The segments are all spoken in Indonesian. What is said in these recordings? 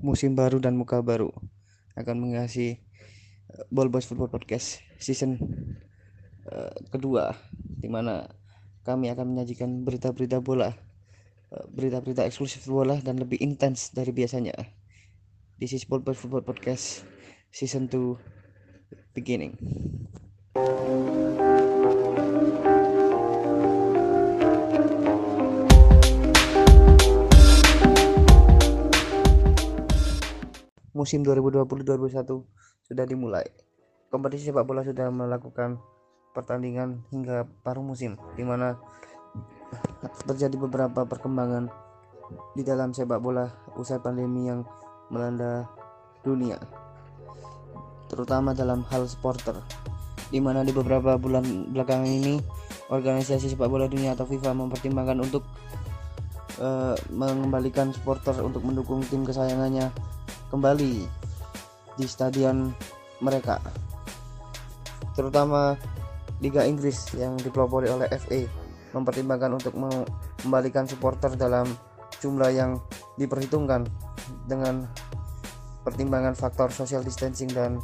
musim baru dan muka baru akan mengasihi eh, Ball Boys Football Podcast season uh, kedua di mana kami akan menyajikan berita-berita bola uh, berita-berita eksklusif bola dan lebih intens dari biasanya. This is Ball Boys Football Podcast season 2 beginning musim 2020-2021 sudah dimulai. Kompetisi sepak bola sudah melakukan pertandingan hingga paruh musim, di mana terjadi beberapa perkembangan di dalam sepak bola usai pandemi yang melanda dunia, terutama dalam hal supporter, di mana di beberapa bulan belakangan ini organisasi sepak bola dunia atau FIFA mempertimbangkan untuk uh, mengembalikan supporter untuk mendukung tim kesayangannya kembali di stadion mereka terutama Liga Inggris yang dipelopori oleh FA mempertimbangkan untuk mengembalikan supporter dalam jumlah yang diperhitungkan dengan pertimbangan faktor social distancing dan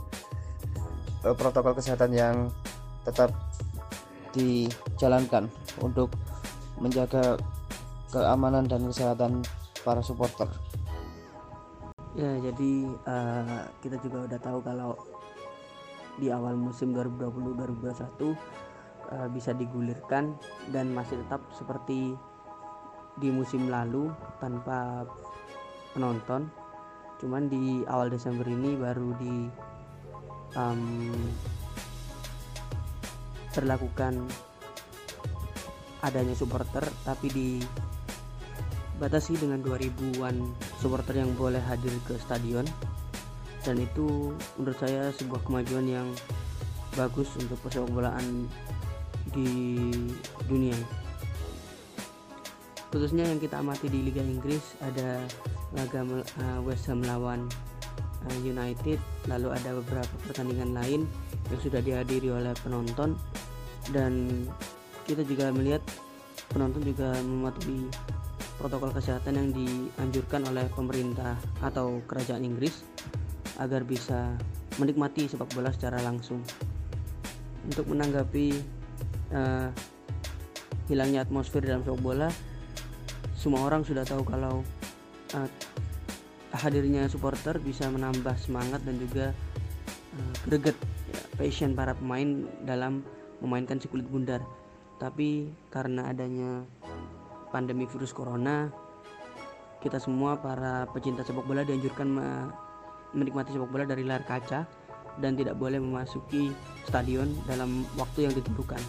uh, protokol kesehatan yang tetap dijalankan untuk menjaga keamanan dan kesehatan para supporter ya jadi uh, kita juga udah tahu kalau di awal musim 2020-2021 uh, bisa digulirkan dan masih tetap seperti di musim lalu tanpa penonton. Cuman di awal Desember ini baru di um, berlakukan adanya supporter tapi di batasi dengan 2000-an supporter yang boleh hadir ke stadion. Dan itu menurut saya sebuah kemajuan yang bagus untuk persepak bolaan di dunia. Khususnya yang kita amati di Liga Inggris ada laga uh, West Ham melawan uh, United. Lalu ada beberapa pertandingan lain yang sudah dihadiri oleh penonton. Dan kita juga melihat penonton juga mematuhi protokol kesehatan yang dianjurkan oleh pemerintah atau kerajaan Inggris agar bisa menikmati sepak bola secara langsung. Untuk menanggapi uh, hilangnya atmosfer dalam sepak bola, semua orang sudah tahu kalau uh, hadirnya supporter bisa menambah semangat dan juga uh, greget ya, passion para pemain dalam memainkan si kulit bundar. Tapi karena adanya pandemi virus corona kita semua para pecinta sepak bola dianjurkan menikmati sepak bola dari layar kaca dan tidak boleh memasuki stadion dalam waktu yang ditentukan.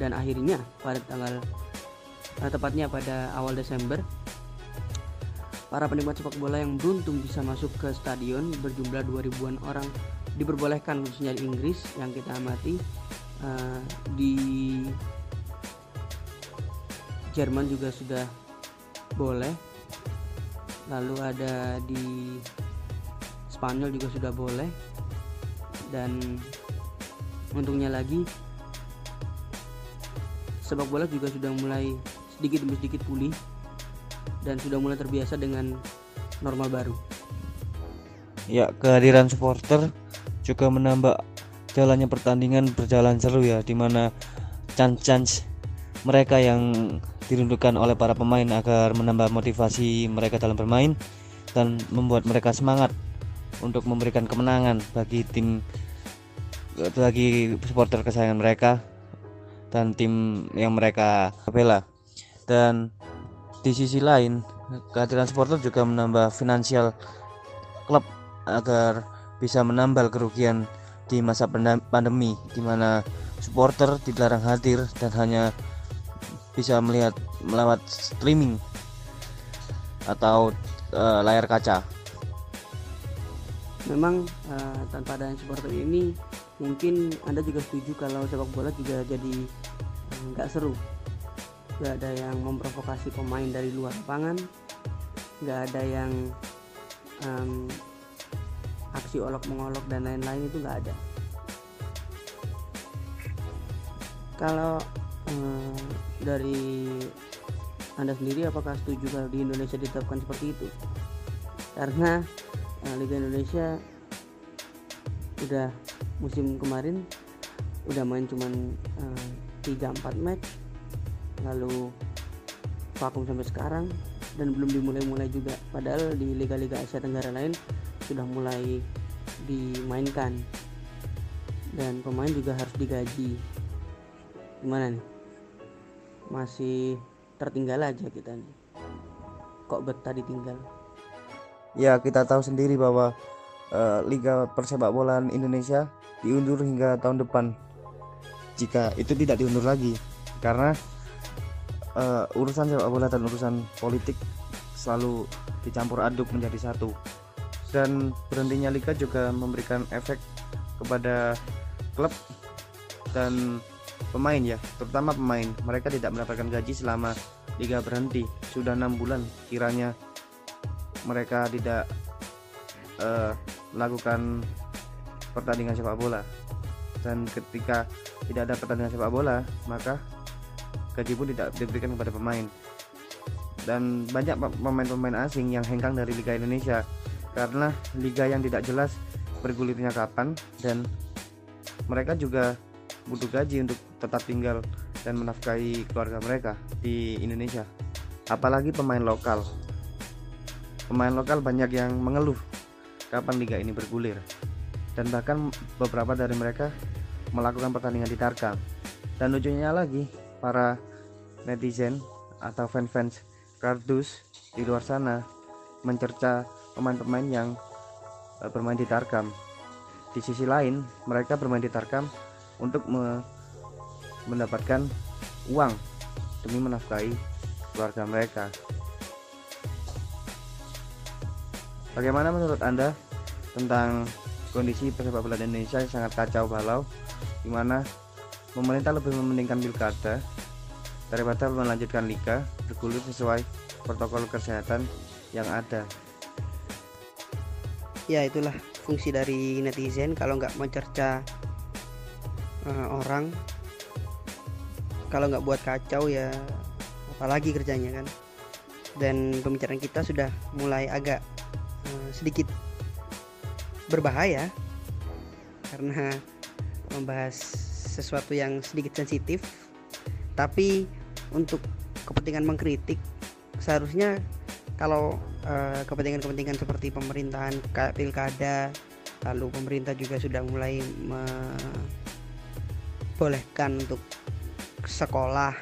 Dan akhirnya pada tanggal tepatnya pada awal Desember para penikmat sepak bola yang beruntung bisa masuk ke stadion berjumlah 2000-an orang diperbolehkan khususnya di Inggris yang kita amati uh, di Jerman juga sudah boleh lalu ada di Spanyol juga sudah boleh dan untungnya lagi sepak bola juga sudah mulai sedikit demi sedikit pulih dan sudah mulai terbiasa dengan normal baru. Ya, kehadiran supporter juga menambah jalannya pertandingan berjalan seru ya, di mana chance-chance mereka yang dirundukkan oleh para pemain agar menambah motivasi mereka dalam bermain dan membuat mereka semangat untuk memberikan kemenangan bagi tim bagi supporter kesayangan mereka dan tim yang mereka bela. Dan di sisi lain kehadiran supporter juga menambah finansial klub agar bisa menambal kerugian di masa pandemi di mana supporter dilarang hadir dan hanya bisa melihat melewat streaming atau uh, layar kaca. Memang uh, tanpa adanya supporter ini mungkin anda juga setuju kalau sepak bola juga jadi eh, nggak seru. Gak ada yang memprovokasi pemain dari luar lapangan, nggak ada yang um, aksi olok mengolok dan lain-lain itu nggak ada. Kalau um, dari anda sendiri apakah setuju kalau di Indonesia ditetapkan seperti itu? Karena uh, Liga Indonesia udah musim kemarin udah main cuman uh, 3-4 match lalu vakum sampai sekarang dan belum dimulai-mulai juga. Padahal di liga-liga Asia Tenggara lain sudah mulai dimainkan dan pemain juga harus digaji. Gimana nih masih tertinggal aja kita nih. Kok betah ditinggal? Ya kita tahu sendiri bahwa uh, Liga Persepak Bolaan Indonesia diundur hingga tahun depan. Jika itu tidak diundur lagi karena uh, urusan sepak bola dan urusan politik selalu dicampur aduk menjadi satu. Dan berhentinya liga juga memberikan efek kepada klub dan pemain ya terutama pemain. Mereka tidak mendapatkan gaji selama liga berhenti. Sudah enam bulan kiranya mereka tidak uh, melakukan pertandingan sepak bola. Dan ketika tidak ada pertandingan sepak bola maka gaji pun tidak diberikan kepada pemain. Dan banyak pemain-pemain asing yang hengkang dari Liga Indonesia. Karena liga yang tidak jelas bergulirnya kapan dan mereka juga butuh gaji untuk tetap tinggal dan menafkahi keluarga mereka di Indonesia. Apalagi pemain lokal. Pemain lokal banyak yang mengeluh kapan liga ini bergulir. Dan bahkan beberapa dari mereka melakukan pertandingan di Tarkam. Dan ujungnya lagi para netizen atau fans-fans kardus di luar sana mencerca pemain-pemain yang eh, bermain di Tarkam. Di sisi lain mereka bermain di Tarkam untuk me mendapatkan uang demi menafkahi keluarga mereka bagaimana menurut anda tentang kondisi persepak bola Indonesia yang sangat kacau balau di mana pemerintah lebih mementingkan pilkada daripada melanjutkan liga bergulir sesuai protokol kesehatan yang ada. Ya itulah fungsi dari netizen kalau nggak mencerca uh, orang, kalau nggak buat kacau ya apalagi kerjanya kan. Dan pembicaraan kita sudah mulai agak uh, sedikit berbahaya karena membahas sesuatu yang sedikit sensitif tapi untuk kepentingan mengkritik seharusnya kalau uh, kepentingan-kepentingan seperti pemerintahan pilkada lalu pemerintah juga sudah mulai membolehkan untuk sekolah.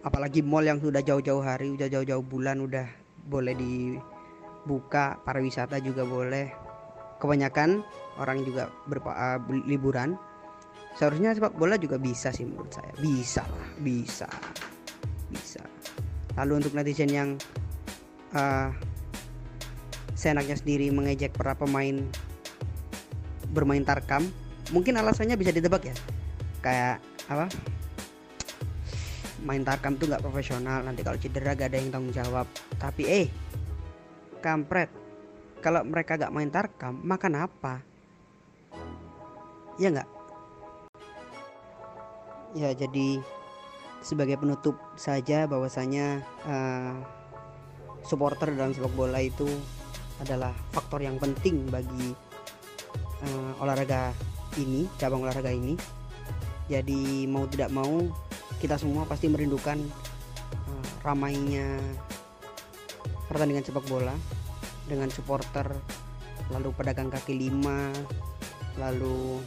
Apalagi mall yang sudah jauh-jauh hari udah jauh-jauh bulan udah boleh dibuka pariwisata juga boleh. Kebanyakan orang juga berpa, uh, liburan. Seharusnya sepak bola juga bisa sih menurut saya. Bisa lah bisa. Bisa. Lalu untuk netizen yang uh, seenaknya sendiri mengejek para pemain bermain tarkam mungkin alasannya bisa ditebak ya kayak apa main tarkam tuh nggak profesional. Nanti kalau cedera gak ada yang tanggung jawab. Tapi eh kampret. Kalau mereka gak main tarkam makan apa? Ya nggak? Ya jadi sebagai penutup saja bahwasanya uh, supporter dalam sepak bola itu adalah faktor yang penting bagi uh, olahraga ini cabang olahraga ini jadi mau tidak mau kita semua pasti merindukan uh, ramainya pertandingan sepak bola dengan supporter lalu pedagang kaki lima lalu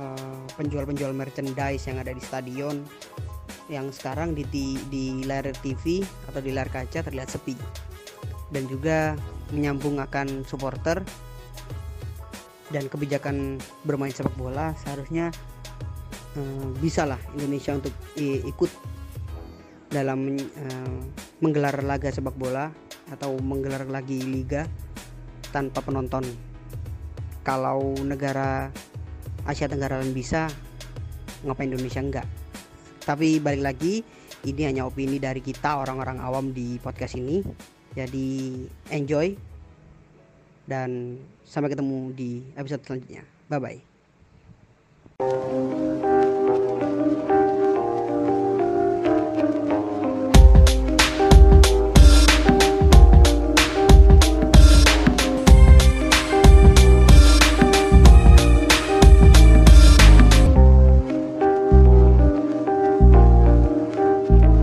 uh, penjual-penjual merchandise yang ada di stadion yang sekarang di, di, di layar TV atau di layar kaca terlihat sepi. Dan juga menyambung akan supporter dan kebijakan bermain sepak bola seharusnya uh, bisalah Indonesia untuk ikut dalam uh, menggelar laga sepak bola atau menggelar lagi liga tanpa penonton. Kalau negara Asia Tenggara bisa, ngapa Indonesia enggak? Tapi balik lagi, ini hanya opini dari kita orang-orang awam di podcast ini. Jadi enjoy dan sampai ketemu di episode selanjutnya. Bye bye.